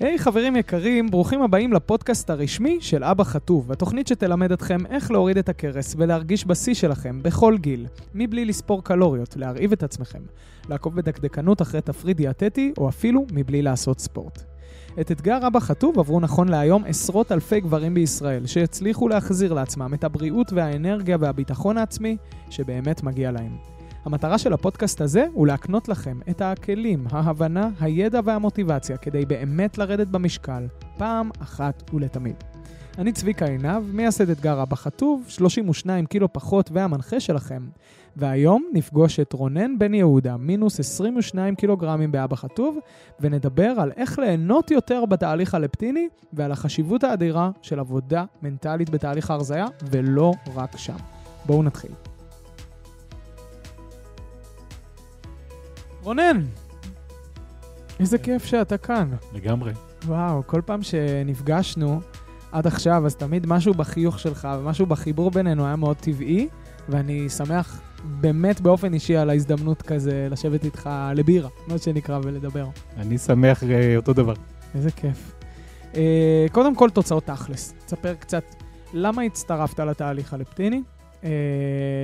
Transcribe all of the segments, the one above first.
היי hey, חברים יקרים, ברוכים הבאים לפודקאסט הרשמי של אבא חטוב, התוכנית שתלמד אתכם איך להוריד את הכרס ולהרגיש בשיא שלכם בכל גיל, מבלי לספור קלוריות, להרעיב את עצמכם, לעקוב בדקדקנות אחרי תפריט דיאטטי, או אפילו מבלי לעשות ספורט. את אתגר אבא חטוב עברו נכון להיום עשרות אלפי גברים בישראל, שהצליחו להחזיר לעצמם את הבריאות והאנרגיה והביטחון העצמי שבאמת מגיע להם. המטרה של הפודקאסט הזה הוא להקנות לכם את הכלים, ההבנה, הידע והמוטיבציה כדי באמת לרדת במשקל, פעם אחת ולתמיד. אני צביקה עינב, מייסד אתגר אבא חטוב, 32 קילו פחות והמנחה שלכם. והיום נפגוש את רונן בן יהודה, מינוס 22 קילוגרמים באבא חטוב, ונדבר על איך ליהנות יותר בתהליך הלפטיני ועל החשיבות האדירה של עבודה מנטלית בתהליך ההרזייה, ולא רק שם. בואו נתחיל. רונן, איזה כיף שאתה כאן. לגמרי. וואו, כל פעם שנפגשנו עד עכשיו, אז תמיד משהו בחיוך שלך ומשהו בחיבור בינינו היה מאוד טבעי, ואני שמח באמת באופן אישי על ההזדמנות כזה לשבת איתך לבירה, מה שנקרא, ולדבר. אני שמח אה, אותו דבר. איזה כיף. אה, קודם כל, תוצאות תכלס. תספר קצת למה הצטרפת לתהליך הלפטיני, אה,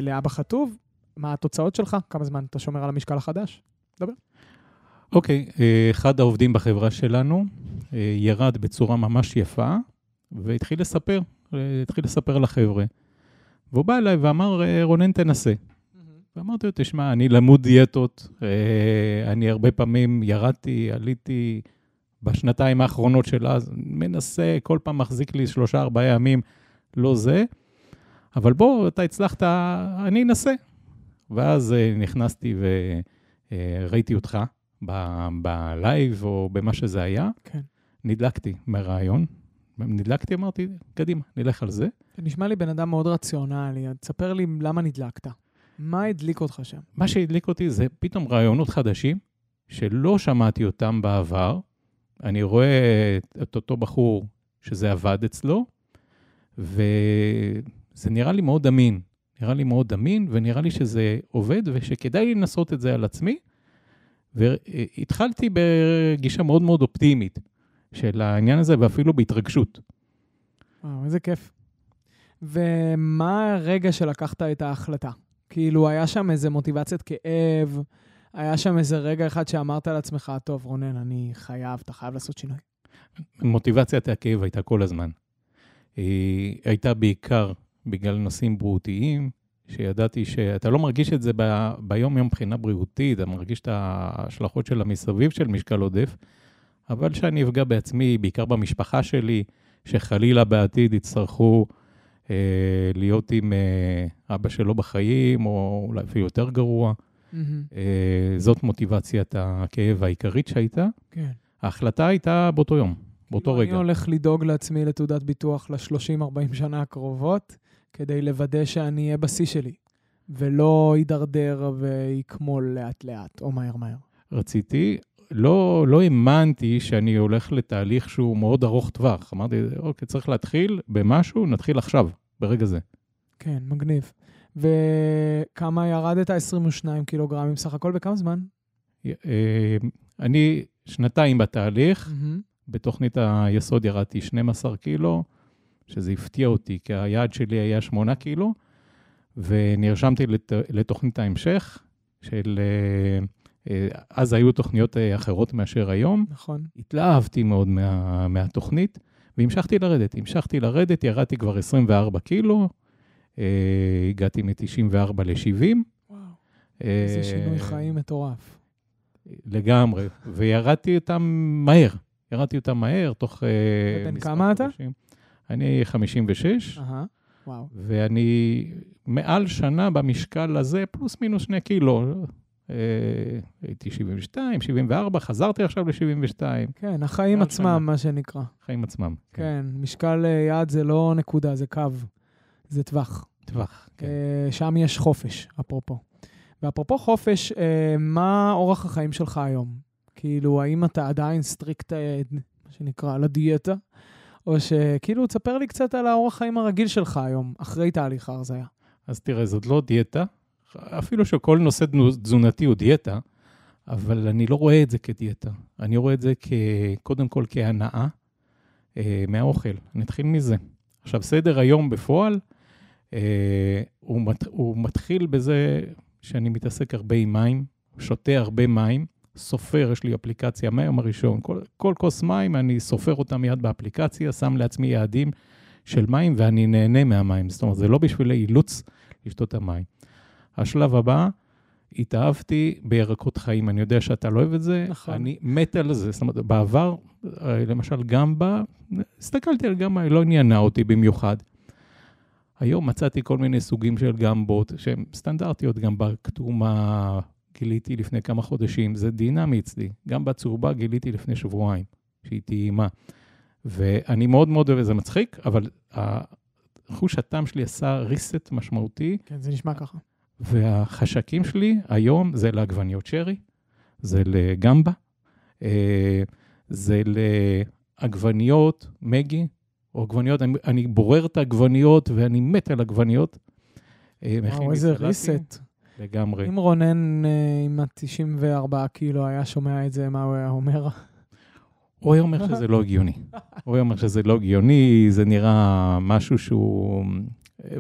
לאבא חטוב, מה התוצאות שלך, כמה זמן אתה שומר על המשקל החדש. דבר. אוקיי, אה, אחד העובדים בחברה שלנו אה, ירד בצורה ממש יפה, והתחיל לספר, אה, התחיל לספר לחבר'ה. והוא בא אליי ואמר, רונן, תנסה. ואמרתי לו, תשמע, אני למוד דיאטות, אני הרבה פעמים ירדתי, עליתי בשנתיים האחרונות של אז, מנסה, כל פעם מחזיק לי שלושה, ארבעה ימים, לא זה, אבל בוא, אתה הצלחת, אני אנסה. ואז נכנסתי ו... אה, ראיתי אותך בלייב או במה שזה היה, כן. נדלקתי מהרעיון. נדלקתי, אמרתי, קדימה, נלך על זה. זה נשמע לי בן אדם מאוד רציונלי, תספר לי למה נדלקת. מה הדליק אותך שם? מה שהדליק אותי זה פתאום רעיונות חדשים, שלא שמעתי אותם בעבר. אני רואה את אותו בחור שזה עבד אצלו, וזה נראה לי מאוד אמין. נראה לי מאוד אמין, ונראה לי שזה עובד, ושכדאי לי לנסות את זה על עצמי. והתחלתי בגישה מאוד מאוד אופטימית של העניין הזה, ואפילו בהתרגשות. וואו, איזה כיף. ומה הרגע שלקחת את ההחלטה? כאילו, היה שם איזה מוטיבציית כאב, היה שם איזה רגע אחד שאמרת לעצמך, טוב, רונן, אני חייב, אתה חייב לעשות שינוי. מוטיבציית הכאב הייתה כל הזמן. היא הייתה בעיקר בגלל נושאים בריאותיים, שידעתי שאתה לא מרגיש את זה ב... ביום-יום מבחינה בריאותית, אתה מרגיש את ההשלכות של המסביב של משקל עודף, אבל שאני אפגע בעצמי, בעיקר במשפחה שלי, שחלילה בעתיד יצטרכו אה, להיות עם אה, אבא שלו בחיים, או אולי אפילו יותר גרוע. Mm-hmm. אה, זאת מוטיבציית הכאב העיקרית שהייתה. כן. ההחלטה הייתה באותו יום, באותו כאילו, רגע. אני הולך לדאוג לעצמי לתעודת ביטוח ל-30-40 שנה הקרובות. כדי לוודא שאני אהיה בשיא שלי, ולא יידרדר ויקמול לאט-לאט, או מהר-מהר. רציתי, לא, לא האמנתי שאני הולך לתהליך שהוא מאוד ארוך טווח. אמרתי, אוקיי, צריך להתחיל במשהו, נתחיל עכשיו, ברגע זה. כן, מגניב. וכמה ירדת? 22 קילוגרמים סך הכל, בכמה זמן? אה, אני שנתיים בתהליך, mm-hmm. בתוכנית היסוד ירדתי 12 קילו, שזה הפתיע אותי, כי היעד שלי היה 8 קילו, ונרשמתי לת, לתוכנית ההמשך, של... אה, אה, אז היו תוכניות אה, אחרות מאשר היום. נכון. התלהבתי מאוד מה, מהתוכנית, והמשכתי לרדת. המשכתי לרדת, ירדתי כבר 24 קילו, הגעתי מ-94 ל-70. וואו, איזה שינוי חיים מטורף. לגמרי, וירדתי אותם מהר. ירדתי אותם מהר, תוך... ובן כמה אתה? אני 56, אהה, וואו. ואני מעל שנה במשקל הזה, פלוס מינוס שני קילו. אה, הייתי 72, 74, חזרתי עכשיו ל-72. כן, החיים עצמם, שנה. מה שנקרא. חיים עצמם. כן, כן משקל אה, יעד זה לא נקודה, זה קו, זה טווח. טווח, כן. אה, שם יש חופש, אפרופו. ואפרופו חופש, מה אורח החיים שלך היום? כאילו, האם אתה עדיין strict, מה שנקרא, לדיאטה? או שכאילו, תספר לי קצת על האורח חיים הרגיל שלך היום, אחרי תהליך ההרזיה. אז תראה, זאת לא דיאטה, אפילו שכל נושא תזונתי הוא דיאטה, אבל אני לא רואה את זה כדיאטה. אני רואה את זה כ... קודם כל כהנאה אה, מהאוכל. נתחיל מזה. עכשיו, סדר היום בפועל, אה, הוא, מת, הוא מתחיל בזה שאני מתעסק הרבה עם מים, שותה הרבה מים, סופר, יש לי אפליקציה מהיום הראשון. כל, כל כוס מים, אני סופר אותה מיד באפליקציה, שם לעצמי יעדים של מים, ואני נהנה מהמים. זאת אומרת, זה לא בשביל אילוץ לשתות את המים. השלב הבא, התאהבתי בירקות חיים. אני יודע שאתה לא אוהב את זה, נכון. אני מת על זה. זאת אומרת, בעבר, אה, למשל גמבה, הסתכלתי על גמבה, היא לא עניינה אותי במיוחד. היום מצאתי כל מיני סוגים של גמבות שהן סטנדרטיות, גם בכתומה גיליתי לפני כמה חודשים, זה דינמי אצלי. גם בצהובה גיליתי לפני שבועיים, שהיא טעימה. ואני מאוד מאוד אוהב, זה מצחיק, אבל חוש הטעם שלי עשה reset משמעותי. כן, זה נשמע ככה. והחשקים שלי היום זה לעגבניות שרי, זה לגמבה, אה, זה לעגבניות מגי, או עגבניות, אני, אני בורר את העגבניות ואני מת על עגבניות. אה, וואו, איזה ריסט. לגמרי. אם רונן אה, עם ה-94 קילו היה שומע את זה, מה הוא היה אומר? הוא היה אומר שזה לא הגיוני. הוא היה אומר שזה לא הגיוני, זה נראה משהו שהוא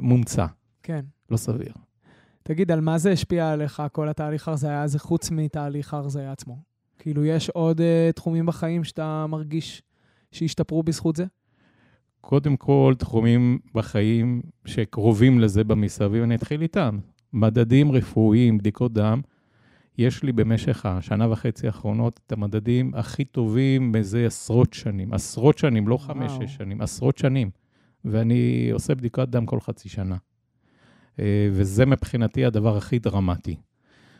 מומצא. כן. לא סביר. תגיד, על מה זה השפיע עליך, כל התהליך הרזייה הזה, חוץ מתהליך הרזייה עצמו? כאילו, יש עוד uh, תחומים בחיים שאתה מרגיש שהשתפרו בזכות זה? קודם כל, תחומים בחיים שקרובים לזה במסביב, אני אתחיל איתם. מדדים רפואיים, בדיקות דם. יש לי במשך השנה וחצי האחרונות את המדדים הכי טובים מזה עשרות שנים. עשרות שנים, לא חמש-שש שנים, עשרות שנים. ואני עושה בדיקת דם כל חצי שנה. אה, וזה מבחינתי הדבר הכי דרמטי.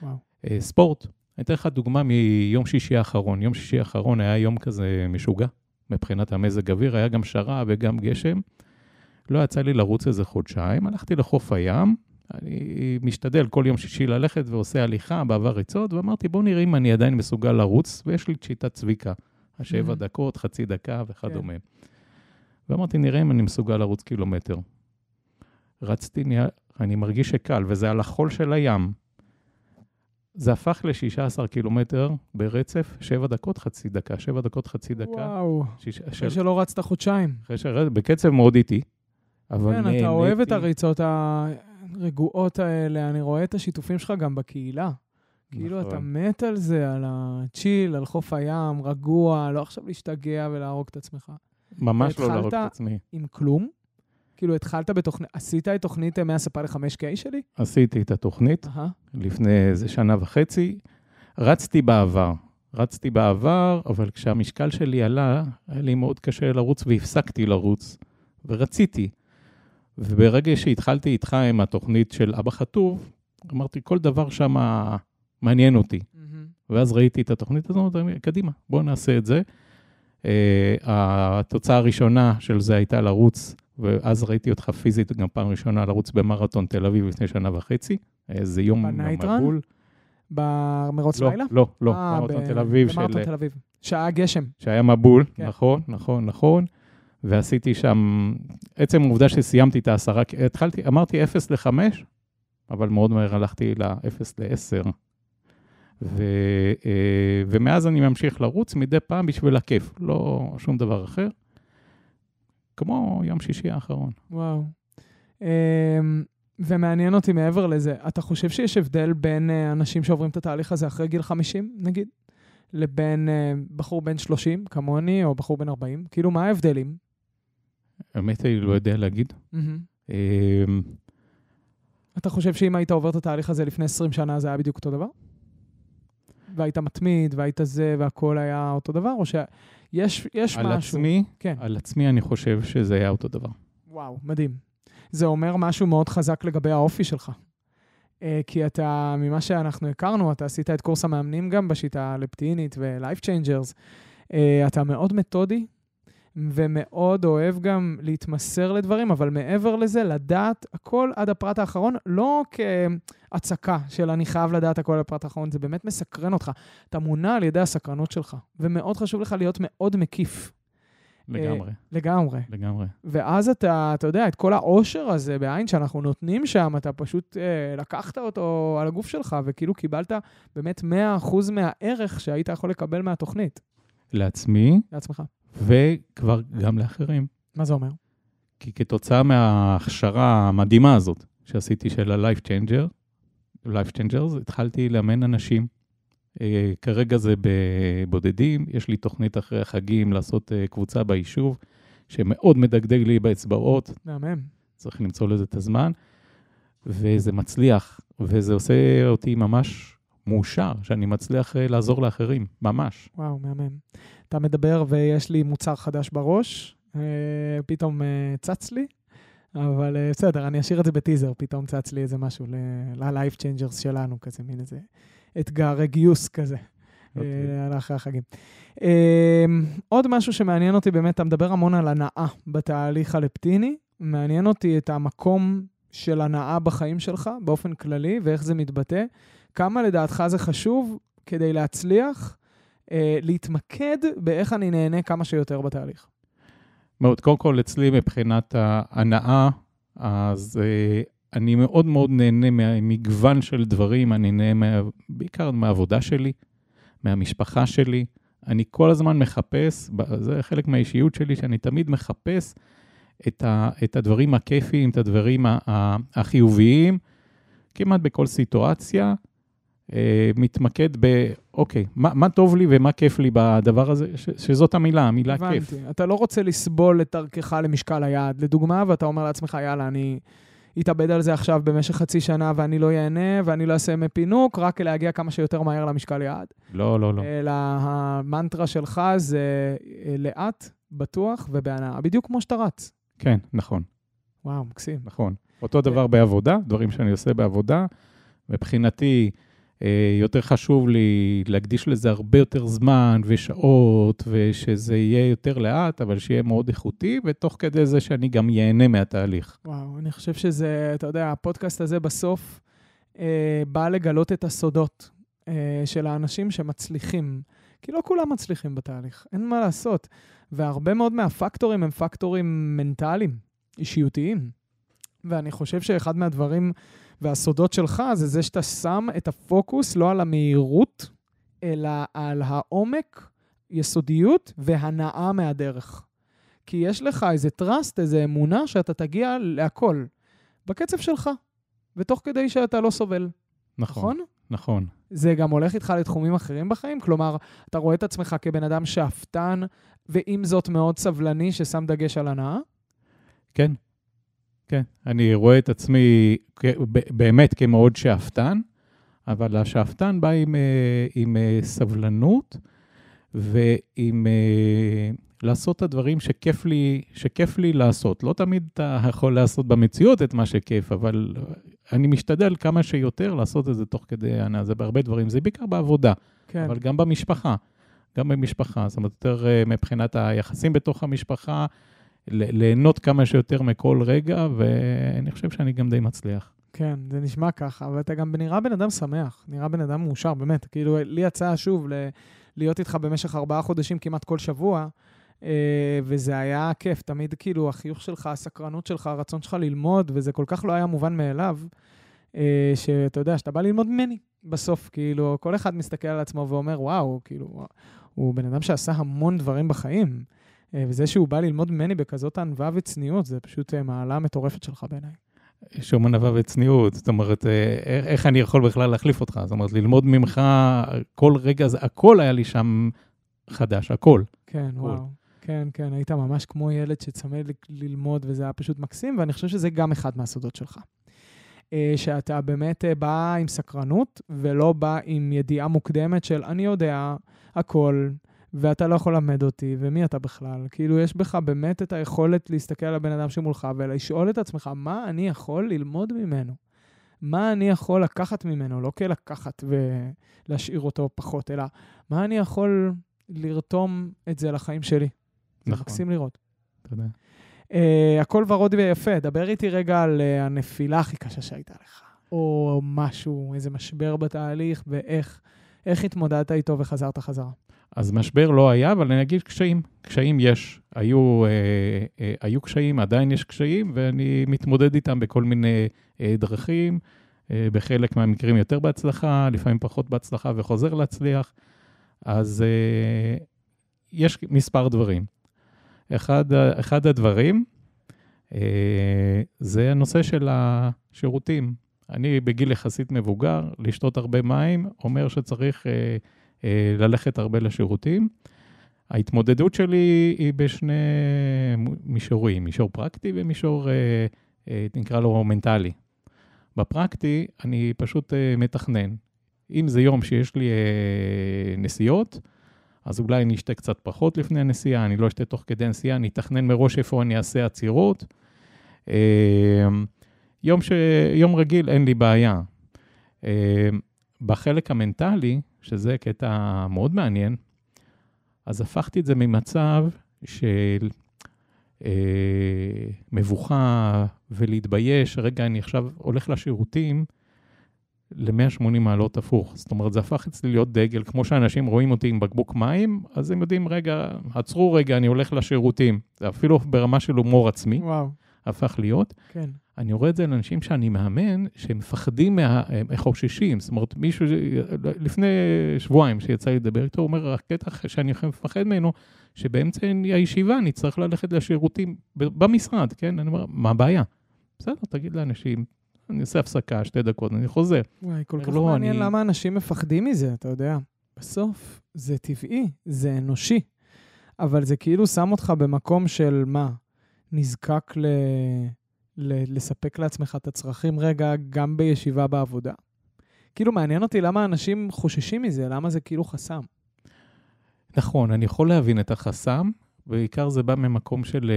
וואו. אה, ספורט, אני אתן לך דוגמה מיום שישי האחרון. יום שישי האחרון היה יום כזה משוגע, מבחינת המזג אוויר, היה גם שרה וגם גשם. לא יצא לי לרוץ איזה חודשיים, הלכתי לחוף הים, אני משתדל כל יום שישי ללכת ועושה הליכה בעבר ריצות, ואמרתי, בוא נראה אם אני עדיין מסוגל לרוץ, ויש לי את שיטת צביקה, השבע mm-hmm. דקות, חצי דקה וכדומה. כן. ואמרתי, נראה אם אני מסוגל לרוץ קילומטר. רצתי, אני מרגיש שקל, וזה על החול של הים. זה הפך ל-16 קילומטר ברצף, 7 דקות, חצי דקה, 7 דקות, חצי דקה. וואו, שיש, אחרי של... שלא רצת חודשיים. אחרי שרד, בקצב מאוד איטי, כן, נהניתי. אתה אוהב את הריצות הרגועות האלה, אני רואה את השיתופים שלך גם בקהילה. כאילו, אתה נכון. מת על זה, על הצ'יל, על חוף הים, רגוע, לא עכשיו להשתגע ולהרוג את עצמך. ממש לא להרוג את עצמי. התחלת עם כלום, כאילו, התחלת בתוכנית, עשית את תוכנית מהספה ל-5K שלי? עשיתי את התוכנית uh-huh. לפני איזה שנה וחצי. רצתי בעבר, רצתי בעבר, אבל כשהמשקל שלי עלה, היה לי מאוד קשה לרוץ והפסקתי לרוץ, ורציתי. וברגע שהתחלתי איתך עם התוכנית של אבא חטוב, אמרתי, כל דבר שם מעניין אותי. Mm-hmm. ואז ראיתי את התוכנית הזאת, קדימה, בואו נעשה את זה. Uh, התוצאה הראשונה של זה הייתה לרוץ ואז ראיתי אותך פיזית גם פעם ראשונה לרוץ במרתון תל אביב לפני שנה וחצי. איזה יום מבול. במרוץ לא, לילה? לא, לא, אה, מרתון תל אביב. במרתון תל אביב. שהיה גשם. שהיה מבול, כן. נכון, נכון, נכון. ועשיתי שם, עצם העובדה שסיימתי את העשרה, התחלתי, אמרתי 0 ל-5, אבל מאוד מהר הלכתי ל-0 ל-10. ו, אה, ומאז אני ממשיך לרוץ מדי פעם בשביל הכיף, לא שום דבר אחר. כמו יום שישי האחרון. וואו. Um, ומעניין אותי מעבר לזה, אתה חושב שיש הבדל בין uh, אנשים שעוברים את התהליך הזה אחרי גיל 50, נגיד, לבין uh, בחור בן 30, כמוני, או בחור בן 40? כאילו, מה ההבדלים? האמת, אני לא יודע להגיד. Um... אתה חושב שאם היית עובר את התהליך הזה לפני 20 שנה, זה היה בדיוק אותו דבר? והיית מתמיד, והיית זה, והכל היה אותו דבר, או ש... יש, יש על משהו. על עצמי? כן. על עצמי אני חושב שזה היה אותו דבר. וואו, מדהים. זה אומר משהו מאוד חזק לגבי האופי שלך. Uh, כי אתה, ממה שאנחנו הכרנו, אתה עשית את קורס המאמנים גם בשיטה הלפטינית ו-life changers. Uh, אתה מאוד מתודי, ומאוד אוהב גם להתמסר לדברים, אבל מעבר לזה, לדעת הכל עד הפרט האחרון, לא כהצקה של אני חייב לדעת הכל עד הפרט האחרון, זה באמת מסקרן אותך. אתה מונע על ידי הסקרנות שלך, ומאוד חשוב לך להיות מאוד מקיף. לגמרי, לגמרי. לגמרי. ואז אתה, אתה יודע, את כל העושר הזה בעין שאנחנו נותנים שם, אתה פשוט אה, לקחת אותו על הגוף שלך, וכאילו קיבלת באמת 100% מהערך שהיית יכול לקבל מהתוכנית, לעצמי, לעצמך. וכבר גם לאחרים. מה זה אומר? כי כתוצאה מההכשרה המדהימה הזאת שעשיתי של ה-Life Changer, Life Changers, התחלתי לאמן אנשים. אה, כרגע זה בבודדים, יש לי תוכנית אחרי החגים לעשות אה, קבוצה ביישוב, שמאוד מדגדג לי באצבעות, מהמם. צריך למצוא לזה את הזמן, וזה מצליח, וזה עושה אותי ממש מאושר, שאני מצליח אה, לעזור לאחרים, ממש. וואו, מהמם. אתה מדבר ויש לי מוצר חדש בראש, אה, פתאום אה, צץ לי, אבל אה, בסדר, אני אשאיר את זה בטיזר, פתאום צץ לי איזה משהו ל-Life Changers שלנו, כזה מין איזה אתגר גיוס כזה. אוקיי. אחרי החגים. עוד משהו שמעניין אותי, באמת, אתה מדבר המון על הנאה בתהליך הלפטיני. מעניין אותי את המקום של הנאה בחיים שלך, באופן כללי, ואיך זה מתבטא. כמה לדעתך זה חשוב כדי להצליח אה, להתמקד באיך אני נהנה כמה שיותר בתהליך. מאוד, קודם כל, אצלי מבחינת ההנאה, אז אה, אני מאוד מאוד נהנה ממגוון של דברים, אני נהנה מה, בעיקר מהעבודה שלי, מהמשפחה שלי. אני כל הזמן מחפש, זה חלק מהאישיות שלי, שאני תמיד מחפש את, ה, את הדברים הכיפיים, את הדברים החיוביים, כמעט בכל סיטואציה. אה, מתמקד ב, אוקיי, מה, מה טוב לי ומה כיף לי בדבר הזה, ש, שזאת המילה, המילה כיף. הבנתי. אתה לא רוצה לסבול את דרכך למשקל היעד, לדוגמה, ואתה אומר לעצמך, יאללה, אני אתאבד על זה עכשיו במשך חצי שנה ואני לא ייהנה ואני לא אעשה ימי פינוק, רק להגיע כמה שיותר מהר למשקל יעד. לא, לא, לא. אלא המנטרה שלך זה אה, לאט, בטוח ובהנאה, בדיוק כמו שאתה רץ. כן, נכון. וואו, מקסים. נכון. אותו דבר בעבודה, דברים שאני עושה בעבודה. מבחינתי, יותר חשוב לי להקדיש לזה הרבה יותר זמן ושעות, ושזה יהיה יותר לאט, אבל שיהיה מאוד איכותי, ותוך כדי זה שאני גם ייהנה מהתהליך. וואו, אני חושב שזה, אתה יודע, הפודקאסט הזה בסוף אה, בא לגלות את הסודות אה, של האנשים שמצליחים. כי לא כולם מצליחים בתהליך, אין מה לעשות. והרבה מאוד מהפקטורים הם פקטורים מנטליים, אישיותיים. ואני חושב שאחד מהדברים והסודות שלך זה זה שאתה שם את הפוקוס לא על המהירות, אלא על העומק, יסודיות והנאה מהדרך. כי יש לך איזה trust, איזה אמונה שאתה תגיע להכל, בקצב שלך, ותוך כדי שאתה לא סובל, נכון, נכון? נכון. זה גם הולך איתך לתחומים אחרים בחיים? כלומר, אתה רואה את עצמך כבן אדם שאפתן, ועם זאת מאוד סבלני, ששם דגש על הנאה? כן, כן. אני רואה את עצמי באמת כמאוד שאפתן, אבל השאפתן בא עם, אה, עם אה, סבלנות ועם אה, לעשות את הדברים שכיף לי, שכיף לי לעשות. לא תמיד אתה יכול לעשות במציאות את מה שכיף, אבל אני משתדל כמה שיותר לעשות את זה תוך כדי הנאה. זה בהרבה דברים, זה בעיקר בעבודה. כן. אבל גם במשפחה, גם במשפחה, זאת אומרת, יותר מבחינת היחסים בתוך המשפחה, ליהנות כמה שיותר מכל רגע, ואני חושב שאני גם די מצליח. כן, זה נשמע ככה, ואתה גם נראה בן אדם שמח, נראה בן אדם מאושר, באמת. כאילו, לי יצא שוב ל- להיות איתך במשך ארבעה חודשים כמעט כל שבוע, אה, וזה היה כיף. תמיד כאילו החיוך שלך, הסקרנות שלך, הרצון שלך ללמוד, וזה כל כך לא היה מובן מאליו, אה, שאתה יודע, שאתה בא ללמוד ממני בסוף. כאילו, כל אחד מסתכל על עצמו ואומר, וואו, כאילו, הוא בן אדם שעשה המון דברים בחיים. אה, וזה שהוא בא ללמוד ממני בכזאת ענווה וצניעות, זה פשוט אה, מעלה מטורפת שלך בעיניי. שום ענווה וצניעות, זאת אומרת, אה, איך, איך אני יכול בכלל להחליף אותך? זאת אומרת, ללמוד ממך, כל רגע, זה, הכל היה לי שם חדש, הכל. כן, וואו. כן, כן, היית ממש כמו ילד שצמא ללמוד, וזה היה פשוט מקסים, ואני חושב שזה גם אחד מהסודות שלך. שאתה באמת בא עם סקרנות, ולא בא עם ידיעה מוקדמת של אני יודע הכל, ואתה לא יכול ללמד אותי, ומי אתה בכלל? כאילו, יש בך באמת את היכולת להסתכל על הבן אדם שמולך ולשאול את עצמך, מה אני יכול ללמוד ממנו? מה אני יכול לקחת ממנו? לא כלקחת ולהשאיר אותו פחות, אלא מה אני יכול לרתום את זה לחיים שלי. זה נכון. מקסים לראות. יודע. Uh, הכל ורוד ויפה. דבר איתי רגע על uh, הנפילה הכי קשה שהייתה לך, או משהו, איזה משבר בתהליך, ואיך איך התמודדת איתו וחזרת חזרה? אז משבר לא היה, אבל אני אגיד קשיים. קשיים יש. היו, אה, אה, היו קשיים, עדיין יש קשיים, ואני מתמודד איתם בכל מיני אה, דרכים. אה, בחלק מהמקרים יותר בהצלחה, לפעמים פחות בהצלחה וחוזר להצליח. אז אה, יש מספר דברים. אחד, אחד הדברים אה, זה הנושא של השירותים. אני בגיל יחסית מבוגר, לשתות הרבה מים אומר שצריך אה, ללכת הרבה לשירותים. ההתמודדות שלי היא בשני מישורים, מישור פרקטי ומישור, אה, אה, נקרא לו מנטלי. בפרקטי אני פשוט אה, מתכנן. אם זה יום שיש לי אה, נסיעות, אז אולי אני אשתה קצת פחות לפני הנסיעה, אני לא אשתה תוך כדי הנסיעה, אני אתכנן מראש איפה אני אעשה עצירות. אה, יום, ש... יום רגיל אין לי בעיה. אה, בחלק המנטלי, שזה קטע מאוד מעניין, אז הפכתי את זה ממצב של אה, מבוכה ולהתבייש, רגע, אני עכשיו הולך לשירותים, ל-180 מעלות הפוך. זאת אומרת, זה הפך אצלי להיות דגל, כמו שאנשים רואים אותי עם בקבוק מים, אז הם יודעים, רגע, עצרו רגע, אני הולך לשירותים. זה אפילו ברמה של הומור עצמי, וואו. הפך להיות. כן. אני רואה את זה לאנשים שאני מאמן, שהם מפחדים, מה, הם חוששים. זאת אומרת, מישהו, לפני שבועיים שיצא לי לדבר איתו, הוא אומר, הקטע שאני מפחד ממנו, שבאמצע הישיבה אני צריך ללכת לשירותים במשרד, כן? אני אומר, מה הבעיה? בסדר, תגיד לאנשים, אני עושה הפסקה, שתי דקות, אני חוזר. וואי, כל כך לא, מעניין אני- למה אנשים מפחדים מזה, אתה יודע. בסוף זה טבעי, זה אנושי. אבל זה כאילו שם אותך במקום של מה? נזקק ל... ל... לספק לעצמך את הצרכים רגע גם בישיבה בעבודה. כאילו מעניין אותי למה אנשים חוששים מזה, למה זה כאילו חסם. נכון, אני יכול להבין את החסם, בעיקר זה בא ממקום של אה,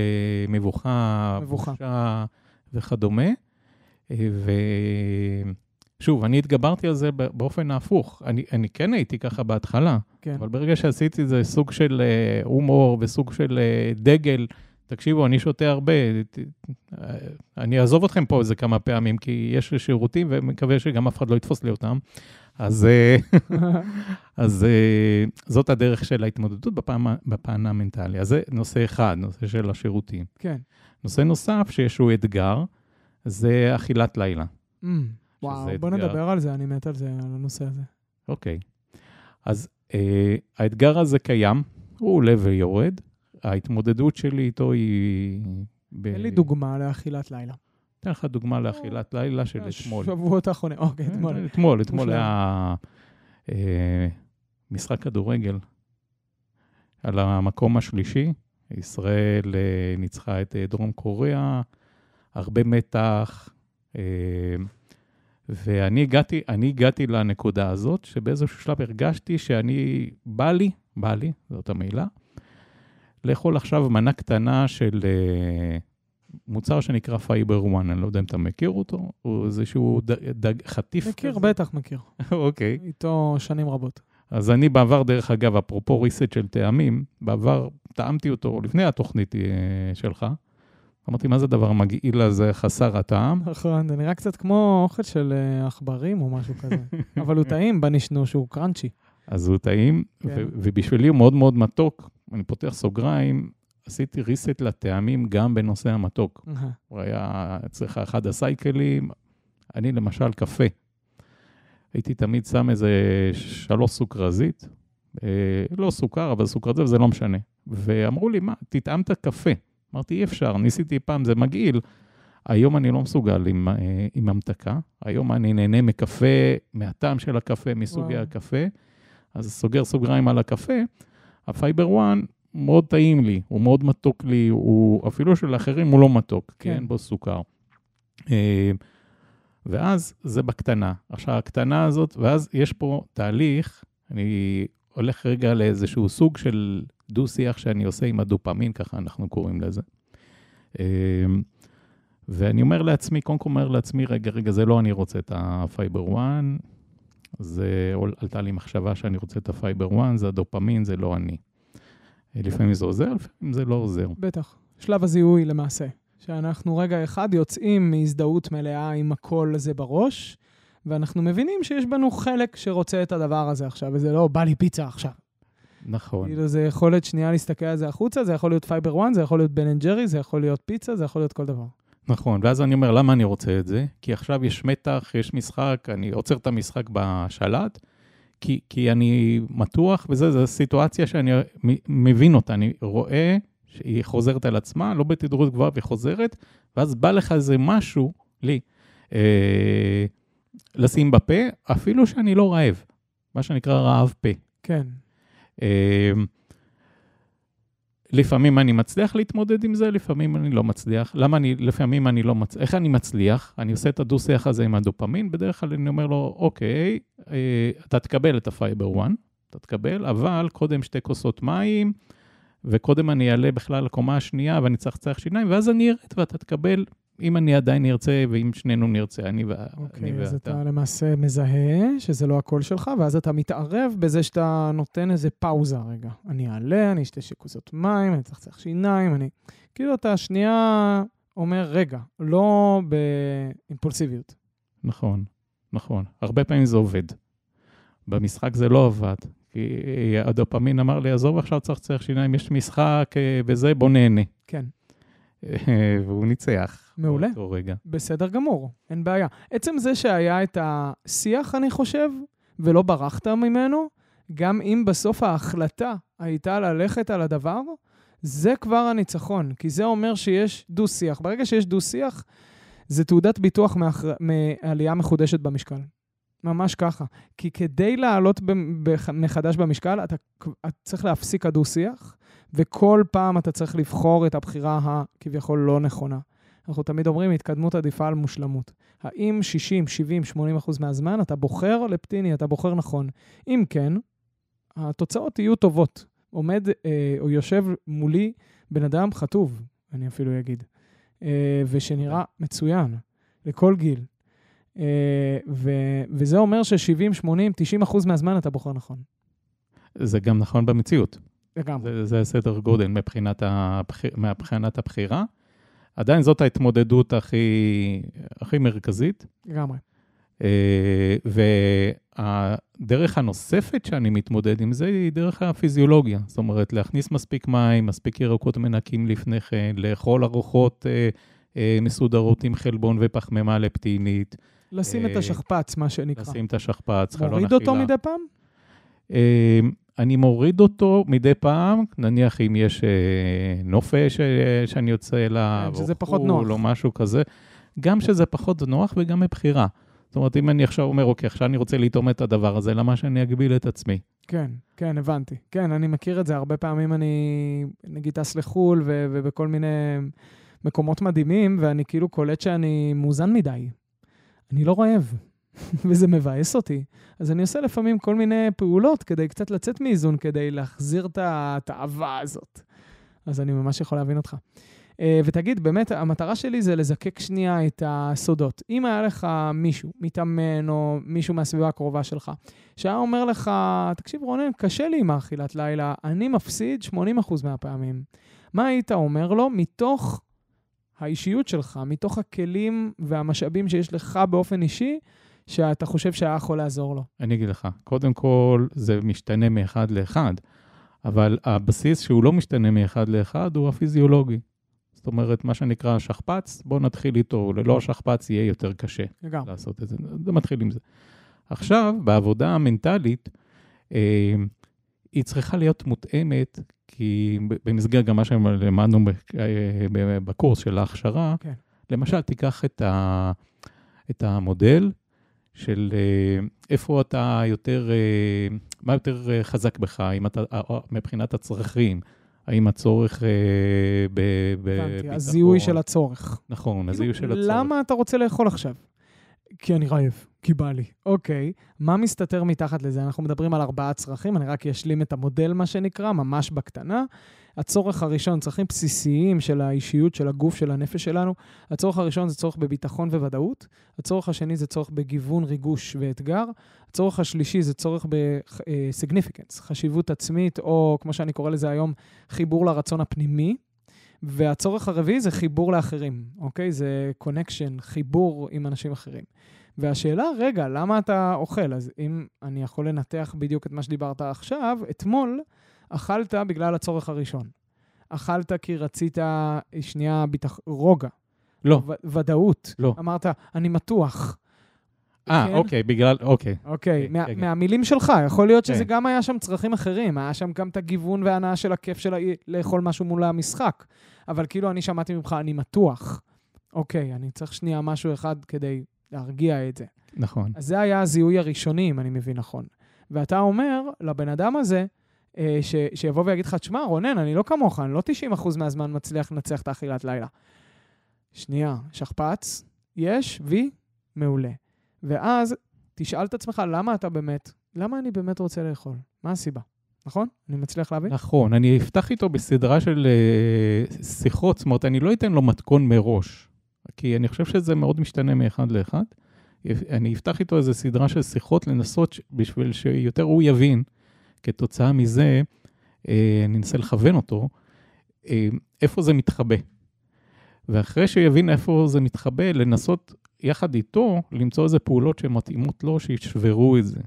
מבוכה, מבוכה. בושה וכדומה. אה, ושוב, אני התגברתי על זה באופן ההפוך. אני, אני כן הייתי ככה בהתחלה, כן. אבל ברגע שעשיתי זה סוג של אה, הומור וסוג של דגל, תקשיבו, אני שותה הרבה, ת- אני אעזוב אתכם פה איזה כמה פעמים, כי יש לי שירותים ומקווה שגם אף אחד לא יתפוס לי אותם. אז, אה, אז אה, זאת הדרך של ההתמודדות בפעם, בפן המנטלי. אז זה נושא אחד, נושא של השירותים. כן. נושא נוסף שיש הוא אתגר, זה אכילת לילה. Mm, וואו, שזה בוא אתגר. נדבר על זה, אני מת על זה, על הנושא הזה. אוקיי. אז אה, האתגר הזה קיים, הוא עולה ויורד. ההתמודדות שלי איתו היא... ב... תן לי דוגמה לאכילת לילה. אתן לך דוגמה לאכילת לילה של אתמול. שבועות האחרונים, אוקיי, אתמול. אתמול, אתמול מושלם. היה אה, משחק כדורגל על המקום השלישי. ישראל אה, ניצחה את אה, דרום קוריאה, הרבה מתח. אה, ואני הגעתי, אני הגעתי לנקודה הזאת, שבאיזשהו שלב הרגשתי שאני, בא לי, בא לי, זאת המילה, לאכול עכשיו מנה קטנה של אה, מוצר שנקרא Fiber 1, אני לא יודע אם אתה מכיר אותו, הוא איזשהו דגן, חטיף מכיר, כזה. בטח מכיר. אוקיי. איתו שנים רבות. אז אני בעבר, דרך אגב, אפרופו reset של טעמים, בעבר טעמתי אותו לפני התוכנית אה, שלך. אמרתי, מה זה הדבר המגעיל הזה, חסר הטעם? נכון, זה נראה קצת כמו אוכל של אה, עכברים או משהו כזה. אבל הוא טעים בנשנוש, הוא קראנצ'י. אז הוא טעים, כן. ו- ובשבילי הוא מאוד מאוד מתוק. אני פותח סוגריים, עשיתי ריסט לטעמים גם בנושא המתוק. אהה. הוא היה אצלך אחד הסייקלים, אני למשל קפה. הייתי תמיד שם איזה שלוש סוכרזית, אה, לא סוכר, אבל סוכרזית, זה לא משנה. ואמרו לי, מה, תטעמת קפה. אמרתי, אי אפשר, ניסיתי פעם, זה מגעיל. היום אני לא מסוגל עם, אה, עם המתקה, היום אני נהנה מקפה, מהטעם של הקפה, מסוגי וואו. הקפה. אז סוגר סוגריים על הקפה, הפייבר 1 מאוד טעים לי, הוא מאוד מתוק לי, הוא אפילו של אחרים הוא לא מתוק, כן. אין בו סוכר. אה, ואז זה בקטנה. עכשיו, הקטנה הזאת, ואז יש פה תהליך, אני הולך רגע לאיזשהו סוג של דו-שיח שאני עושה עם הדופמין, ככה אנחנו קוראים לזה. אה, ואני אומר לעצמי, קודם כל אומר לעצמי, רגע, רגע, זה לא אני רוצה את הפייבר 1, זה עלתה לי מחשבה שאני רוצה את הפייבר 1, זה הדופמין, זה לא אני. לפעמים זה עוזר, לפעמים זה לא עוזר. בטח. שלב הזיהוי למעשה. שאנחנו רגע אחד יוצאים מהזדהות מלאה עם הקול הזה בראש, ואנחנו מבינים שיש בנו חלק שרוצה את הדבר הזה עכשיו, וזה לא בא לי פיצה עכשיו. נכון. כאילו זה יכולת שנייה להסתכל על זה החוצה, זה יכול להיות פייבר 1, זה יכול להיות בן אנד ג'רי, זה יכול להיות פיצה, זה יכול להיות כל דבר. נכון, ואז אני אומר, למה אני רוצה את זה? כי עכשיו יש מתח, יש משחק, אני עוצר את המשחק בשלט, כי, כי אני מתוח, וזו סיטואציה שאני מבין אותה, אני רואה שהיא חוזרת על עצמה, לא בתדרות גבוהה וחוזרת, ואז בא לך איזה משהו, לי, אה, לשים בפה, אפילו שאני לא רעב, מה שנקרא רעב פה. כן. אה, לפעמים אני מצליח להתמודד עם זה, לפעמים אני לא מצליח. למה אני, לפעמים אני לא מצליח? איך אני מצליח? אני עושה את הדו-שיח הזה עם הדופמין, בדרך כלל אני אומר לו, אוקיי, אה, אתה תקבל את הפייבר 1, אתה תקבל, אבל קודם שתי כוסות מים, וקודם אני אעלה בכלל לקומה השנייה ואני צריך לצריך שיניים, ואז אני ארד ואתה תקבל אם אני עדיין נרצה, ואם שנינו נרצה, אני. אוקיי, אני okay, אז ואתה. אתה למעשה מזהה שזה לא הקול שלך, ואז אתה מתערב בזה שאתה נותן איזה פאוזה רגע. אני אעלה, אני אשתה שכוסות מים, אני צריך לצריך שיניים, אני... כאילו אתה שנייה אומר, רגע, לא באימפולסיביות. נכון, נכון. הרבה פעמים זה עובד. במשחק זה לא עבד. כי הדופמין אמר לי, עזוב עכשיו צריך לצריך שיניים, יש משחק אה, וזה, בוא נהנה. כן. והוא ניצח. מעולה. באותו רגע. בסדר גמור, אין בעיה. עצם זה שהיה את השיח, אני חושב, ולא ברחת ממנו, גם אם בסוף ההחלטה הייתה ללכת על הדבר, זה כבר הניצחון, כי זה אומר שיש דו-שיח. ברגע שיש דו-שיח, זה תעודת ביטוח מאחר... מעלייה מחודשת במשקל. ממש ככה. כי כדי לעלות מחדש במשקל, אתה, אתה צריך להפסיק הדו-שיח, וכל פעם אתה צריך לבחור את הבחירה הכביכול לא נכונה. אנחנו תמיד אומרים, התקדמות עדיפה על מושלמות. האם 60, 70, 80 אחוז מהזמן אתה בוחר לפטיני, אתה בוחר נכון? אם כן, התוצאות יהיו טובות. עומד אה, או יושב מולי בן אדם חטוב, אני אפילו אגיד, אה, ושנראה מצוין, לכל גיל. אה, ו- וזה אומר ש-70, 80, 90 אחוז מהזמן אתה בוחר נכון. זה גם נכון במציאות. לגמרי. זה, זה סדר גודל מבחינת, הבח... מבחינת הבחירה. עדיין זאת ההתמודדות הכי, הכי מרכזית. לגמרי. אה, והדרך הנוספת שאני מתמודד עם זה היא דרך הפיזיולוגיה. זאת אומרת, להכניס מספיק מים, מספיק ירקות מנקים לפני כן, לאכול ארוחות אה, אה, מסודרות עם חלבון ופחמימה לפטינית. לשים את השכפ"ץ, מה שנקרא. לשים את השכפ"ץ, חלון אכילה. מוריד אותו מדי פעם? אני מוריד אותו מדי פעם, נניח אם יש נופש שאני יוצא אליו, כן, שזה פחות נוח. או משהו כזה. גם שזה פחות נוח וגם מבחירה. זאת אומרת, אם אני עכשיו אומר, אוקיי, עכשיו אני רוצה לטעום את הדבר הזה, למה שאני אגביל את עצמי? כן, כן, הבנתי. כן, אני מכיר את זה. הרבה פעמים אני, נגיד, טס לחו"ל ו- ובכל מיני מקומות מדהימים, ואני כאילו קולט שאני מאוזן מדי. אני לא רעב, וזה מבאס אותי. אז אני עושה לפעמים כל מיני פעולות כדי קצת לצאת מאיזון, כדי להחזיר את התאווה הזאת. אז אני ממש יכול להבין אותך. אה, ותגיד, באמת, המטרה שלי זה לזקק שנייה את הסודות. אם היה לך מישהו, מתאמן או מישהו מהסביבה הקרובה שלך, שהיה אומר לך, תקשיב, רונן, קשה לי עם האכילת לילה, אני מפסיד 80% מהפעמים. מה היית אומר לו מתוך האישיות שלך, מתוך הכלים והמשאבים שיש לך באופן אישי, שאתה חושב שהיה יכול לעזור לו? אני אגיד לך, קודם כל, זה משתנה מאחד לאחד, אבל הבסיס שהוא לא משתנה מאחד לאחד הוא הפיזיולוגי. זאת אומרת, מה שנקרא שכפ"ץ, בואו נתחיל איתו, ללא השכפ"ץ יהיה יותר קשה לגמרי. לעשות את זה. זה מתחיל עם זה. עכשיו, בעבודה המנטלית, אה, היא צריכה להיות מותאמת, כי במסגרת גם מה שלמדנו בקורס של ההכשרה, כן. למשל, תיקח את, ה, את המודל של איפה אתה יותר, מה יותר חזק בך, אם אתה, מבחינת הצרכים, האם הצורך בביטחון. הזיהוי של הצורך. נכון, הזיהוי של הצורך. למה אתה רוצה לאכול עכשיו? כי אני רעב, כי בא לי. אוקיי, מה מסתתר מתחת לזה? אנחנו מדברים על ארבעה צרכים, אני רק אשלים את המודל, מה שנקרא, ממש בקטנה. הצורך הראשון, צרכים בסיסיים של האישיות, של הגוף, של הנפש שלנו. הצורך הראשון זה צורך בביטחון וודאות. הצורך השני זה צורך בגיוון, ריגוש ואתגר. הצורך השלישי זה צורך ב-significance, חשיבות עצמית, או כמו שאני קורא לזה היום, חיבור לרצון הפנימי. והצורך הרביעי זה חיבור לאחרים, אוקיי? זה connection, חיבור עם אנשים אחרים. והשאלה, רגע, למה אתה אוכל? אז אם אני יכול לנתח בדיוק את מה שדיברת עכשיו, אתמול אכלת בגלל הצורך הראשון. אכלת כי רצית שנייה ביטח... רוגע. לא, ו- ודאות. לא. אמרת, אני מתוח. אה, כן? אוקיי, בגלל, אוקיי. אוקיי, כן, מה, כן, כן. מהמילים שלך, יכול להיות שזה כן. גם היה שם צרכים אחרים, היה שם גם את הגיוון וההנאה של הכיף של ה- לאכול משהו מול המשחק. אבל כאילו אני שמעתי ממך, אני מתוח. אוקיי, אני צריך שנייה משהו אחד כדי להרגיע את זה. נכון. אז זה היה הזיהוי הראשוני, אם אני מבין נכון. ואתה אומר לבן אדם הזה, אה, ש, שיבוא ויגיד לך, תשמע, רונן, אני לא כמוך, אני לא 90% מהזמן מצליח לנצח את האכילת לילה. שנייה, שכפ"ץ, יש, וי, מעולה. ואז תשאל את עצמך, למה אתה באמת, למה אני באמת רוצה לאכול? מה הסיבה? נכון? אני מצליח להבין? נכון, אני אפתח איתו בסדרה של אה, שיחות, זאת אומרת, אני לא אתן לו מתכון מראש, כי אני חושב שזה מאוד משתנה מאחד לאחד. אני אפתח איתו איזו סדרה של שיחות לנסות בשביל שיותר הוא יבין, כתוצאה מזה, אה, אני אנסה לכוון אותו, אה, איפה זה מתחבא. ואחרי שיבין איפה זה מתחבא, לנסות יחד איתו למצוא איזה פעולות שמתאימות לו, שישברו את זה.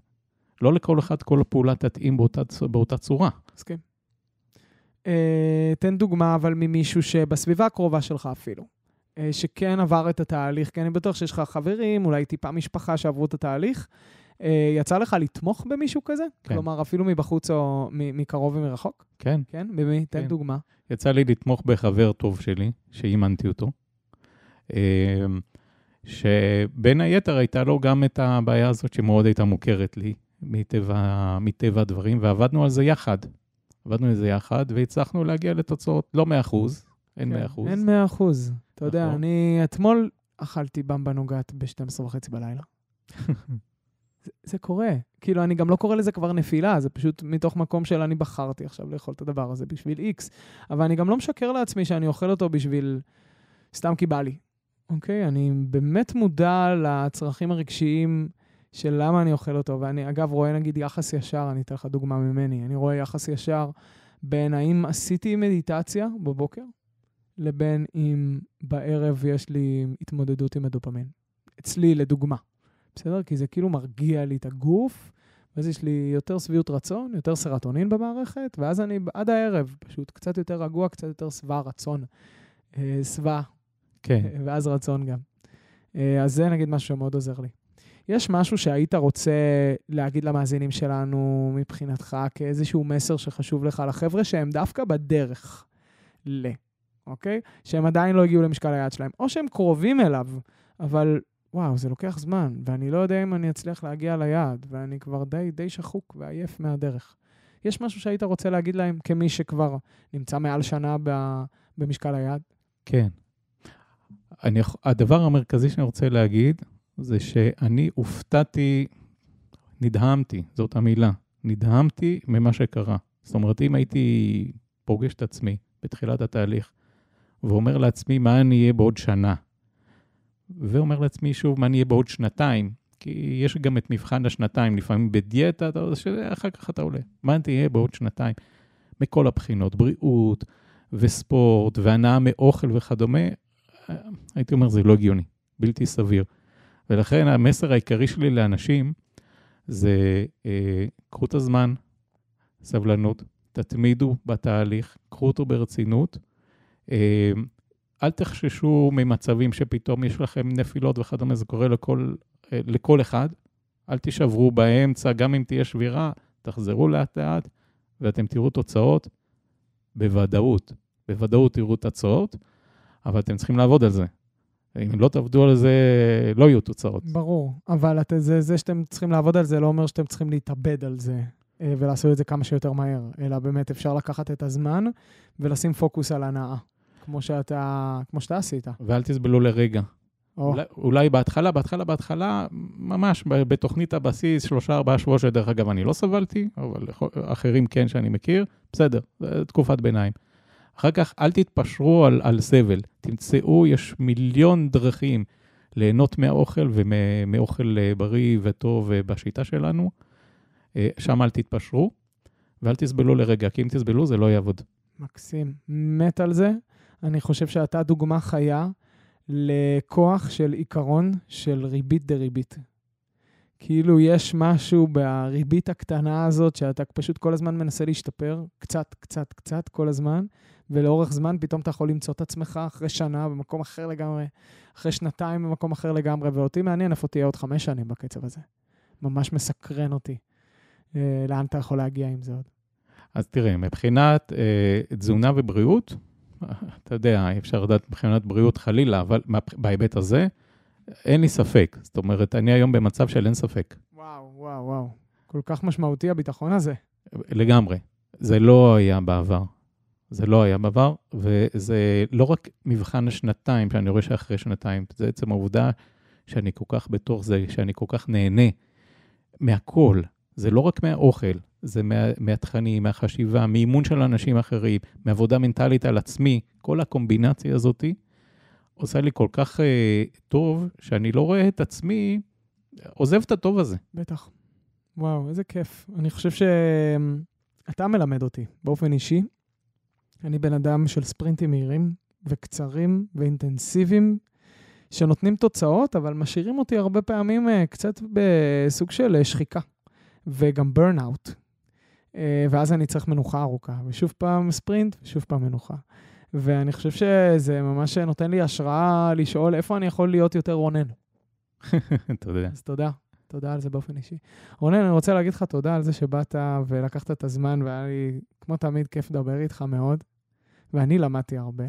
לא לכל אחד כל הפעולה תתאים באותה, באותה צורה. מסכים. אה, תן דוגמה, אבל ממישהו שבסביבה הקרובה שלך אפילו, שכן עבר את התהליך, כי אני בטוח שיש לך חברים, אולי טיפה משפחה שעברו את התהליך. אה, יצא לך לתמוך במישהו כזה? כן. כלומר, אפילו מבחוץ או מקרוב ומרחוק? כן, כן? במי? תן כן. דוגמה. יצא לי לתמוך בחבר טוב שלי, שאימנתי אותו, אה, שבין היתר הייתה לו גם את הבעיה הזאת שמאוד הייתה מוכרת לי מטבע, מטבע הדברים, ועבדנו על זה יחד. עבדנו על זה יחד, והצלחנו להגיע לתוצאות, לא 100 אין 100 כן, אין 100 אחוז. אתה יודע, נכון. אני אתמול אכלתי במבה נוגת ב-12 וחצי בלילה. זה, זה קורה. כאילו, אני גם לא קורא לזה כבר נפילה, זה פשוט מתוך מקום של אני בחרתי עכשיו לאכול את הדבר הזה בשביל איקס. אבל אני גם לא משקר לעצמי שאני אוכל אותו בשביל... סתם כי בא לי. אוקיי? אני באמת מודע לצרכים הרגשיים של למה אני אוכל אותו. ואני, אגב, רואה נגיד יחס ישר, אני אתן לך דוגמה ממני. אני רואה יחס ישר בין האם עשיתי מדיטציה בבוקר, לבין אם בערב יש לי התמודדות עם הדופמין. אצלי, לדוגמה. בסדר? כי זה כאילו מרגיע לי את הגוף, ואז יש לי יותר שביעות רצון, יותר סרטונין במערכת, ואז אני עד הערב פשוט קצת יותר רגוע, קצת יותר שבע רצון. אה, שבע, כן. ואז רצון גם. אה, אז זה נגיד משהו שמאוד עוזר לי. יש משהו שהיית רוצה להגיד למאזינים שלנו מבחינתך כאיזשהו מסר שחשוב לך לחבר'ה שהם דווקא בדרך ל, אוקיי? שהם עדיין לא הגיעו למשקל היעד שלהם, או שהם קרובים אליו, אבל וואו, זה לוקח זמן, ואני לא יודע אם אני אצליח להגיע ליעד, ואני כבר די, די שחוק ועייף מהדרך. יש משהו שהיית רוצה להגיד להם כמי שכבר נמצא מעל שנה ב- במשקל היעד? כן. אני, הדבר המרכזי שאני רוצה להגיד, זה שאני הופתעתי, נדהמתי, זאת המילה, נדהמתי ממה שקרה. זאת אומרת, אם הייתי פוגש את עצמי בתחילת התהליך, ואומר לעצמי מה אני אהיה בעוד שנה, ואומר לעצמי שוב מה אני אהיה בעוד שנתיים, כי יש גם את מבחן השנתיים, לפעמים בדיאטה, אתה שאחר כך אתה עולה. מה תהיה בעוד שנתיים? מכל הבחינות, בריאות וספורט והנאה מאוכל וכדומה, הייתי אומר, זה לא הגיוני, בלתי סביר. ולכן המסר העיקרי שלי לאנשים זה, אה, קחו את הזמן, סבלנות, תתמידו בתהליך, קחו אותו ברצינות. אה, אל תחששו ממצבים שפתאום יש לכם נפילות וכדומה, זה קורה לכל, אה, לכל אחד. אל תישברו באמצע, גם אם תהיה שבירה, תחזרו לאט-לאט, ואתם תראו תוצאות בוודאות. בוודאות תראו תוצאות, אבל אתם צריכים לעבוד על זה. אם לא תעבדו על זה, לא יהיו תוצאות. ברור, אבל את, זה, זה שאתם צריכים לעבוד על זה לא אומר שאתם צריכים להתאבד על זה אה, ולעשות את זה כמה שיותר מהר, אלא באמת אפשר לקחת את הזמן ולשים פוקוס על הנאה, כמו שאתה, כמו שאתה עשית. ואל תסבלו לרגע. או, אולי, אולי בהתחלה, בהתחלה, בהתחלה, ממש בתוכנית הבסיס, שלושה, ארבעה שבועות, שדרך אגב, אני לא סבלתי, אבל אחרים כן שאני מכיר, בסדר, תקופת ביניים. אחר כך, אל תתפשרו על, על סבל. תמצאו, יש מיליון דרכים ליהנות מהאוכל ומאוכל אה, בריא וטוב אה, בשיטה שלנו. אה, שם אל תתפשרו, ואל תסבלו לרגע, כי אם תסבלו זה לא יעבוד. מקסים. מת על זה. אני חושב שאתה דוגמה חיה לכוח של עיקרון של ריבית דריבית. כאילו יש משהו בריבית הקטנה הזאת, שאתה פשוט כל הזמן מנסה להשתפר, קצת, קצת, קצת, כל הזמן, ולאורך זמן פתאום אתה יכול למצוא את עצמך אחרי שנה במקום אחר לגמרי, אחרי שנתיים במקום אחר לגמרי, ואותי מעניין איפה תהיה עוד חמש שנים בקצב הזה. ממש מסקרן אותי. אה, לאן אתה יכול להגיע עם זה עוד? אז תראה, מבחינת אה, תזונה ובריאות, אתה יודע, אי אפשר לדעת מבחינת בריאות חלילה, אבל בהיבט הזה, אין לי ספק. זאת אומרת, אני היום במצב של אין ספק. וואו, וואו, וואו. כל כך משמעותי הביטחון הזה. לגמרי. זה לא היה בעבר. זה לא היה בעבר, וזה לא רק מבחן השנתיים, שאני רואה שאחרי שנתיים, זה עצם העובדה שאני כל כך בתוך זה, שאני כל כך נהנה מהכל. זה לא רק מהאוכל, זה מה, מהתכנים, מהחשיבה, מאימון של אנשים אחרים, מעבודה מנטלית על עצמי, כל הקומבינציה הזאתי עושה לי כל כך אה, טוב, שאני לא רואה את עצמי עוזב את הטוב הזה. בטח. וואו, איזה כיף. אני חושב שאתה מלמד אותי באופן אישי. אני בן אדם של ספרינטים מהירים וקצרים ואינטנסיביים, שנותנים תוצאות, אבל משאירים אותי הרבה פעמים אה, קצת בסוג של אה, שחיקה. וגם burnout. אה, ואז אני צריך מנוחה ארוכה, ושוב פעם ספרינט, ושוב פעם מנוחה. ואני חושב שזה ממש נותן לי השראה לשאול איפה אני יכול להיות יותר רונן. תודה. אז תודה. תודה על זה באופן אישי. רונן, אני רוצה להגיד לך תודה על זה שבאת ולקחת את הזמן, והיה לי, כמו תמיד, כיף לדבר איתך מאוד, ואני למדתי הרבה.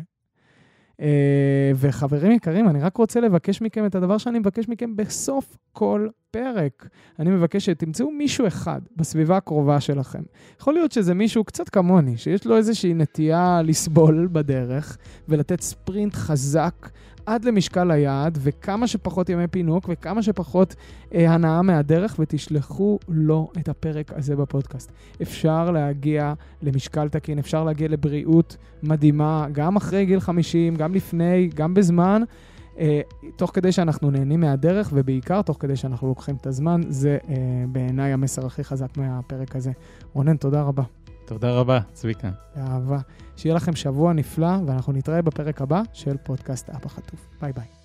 אה, וחברים יקרים, אני רק רוצה לבקש מכם את הדבר שאני מבקש מכם בסוף כל פרק. אני מבקש שתמצאו מישהו אחד בסביבה הקרובה שלכם. יכול להיות שזה מישהו קצת כמוני, שיש לו איזושהי נטייה לסבול בדרך ולתת ספרינט חזק עד למשקל היעד, וכמה שפחות ימי פינוק וכמה שפחות אה, הנאה מהדרך, ותשלחו לו את הפרק הזה בפודקאסט. אפשר להגיע למשקל תקין, אפשר להגיע לבריאות מדהימה, גם אחרי גיל 50, גם לפני, גם בזמן. אה, תוך כדי שאנחנו נהנים מהדרך, ובעיקר תוך כדי שאנחנו לוקחים את הזמן, זה אה, בעיניי המסר הכי חזק מהפרק הזה. רונן, תודה רבה. תודה רבה, צביקה. באהבה. שיהיה לכם שבוע נפלא, ואנחנו נתראה בפרק הבא של פודקאסט אבא חטוף. ביי ביי.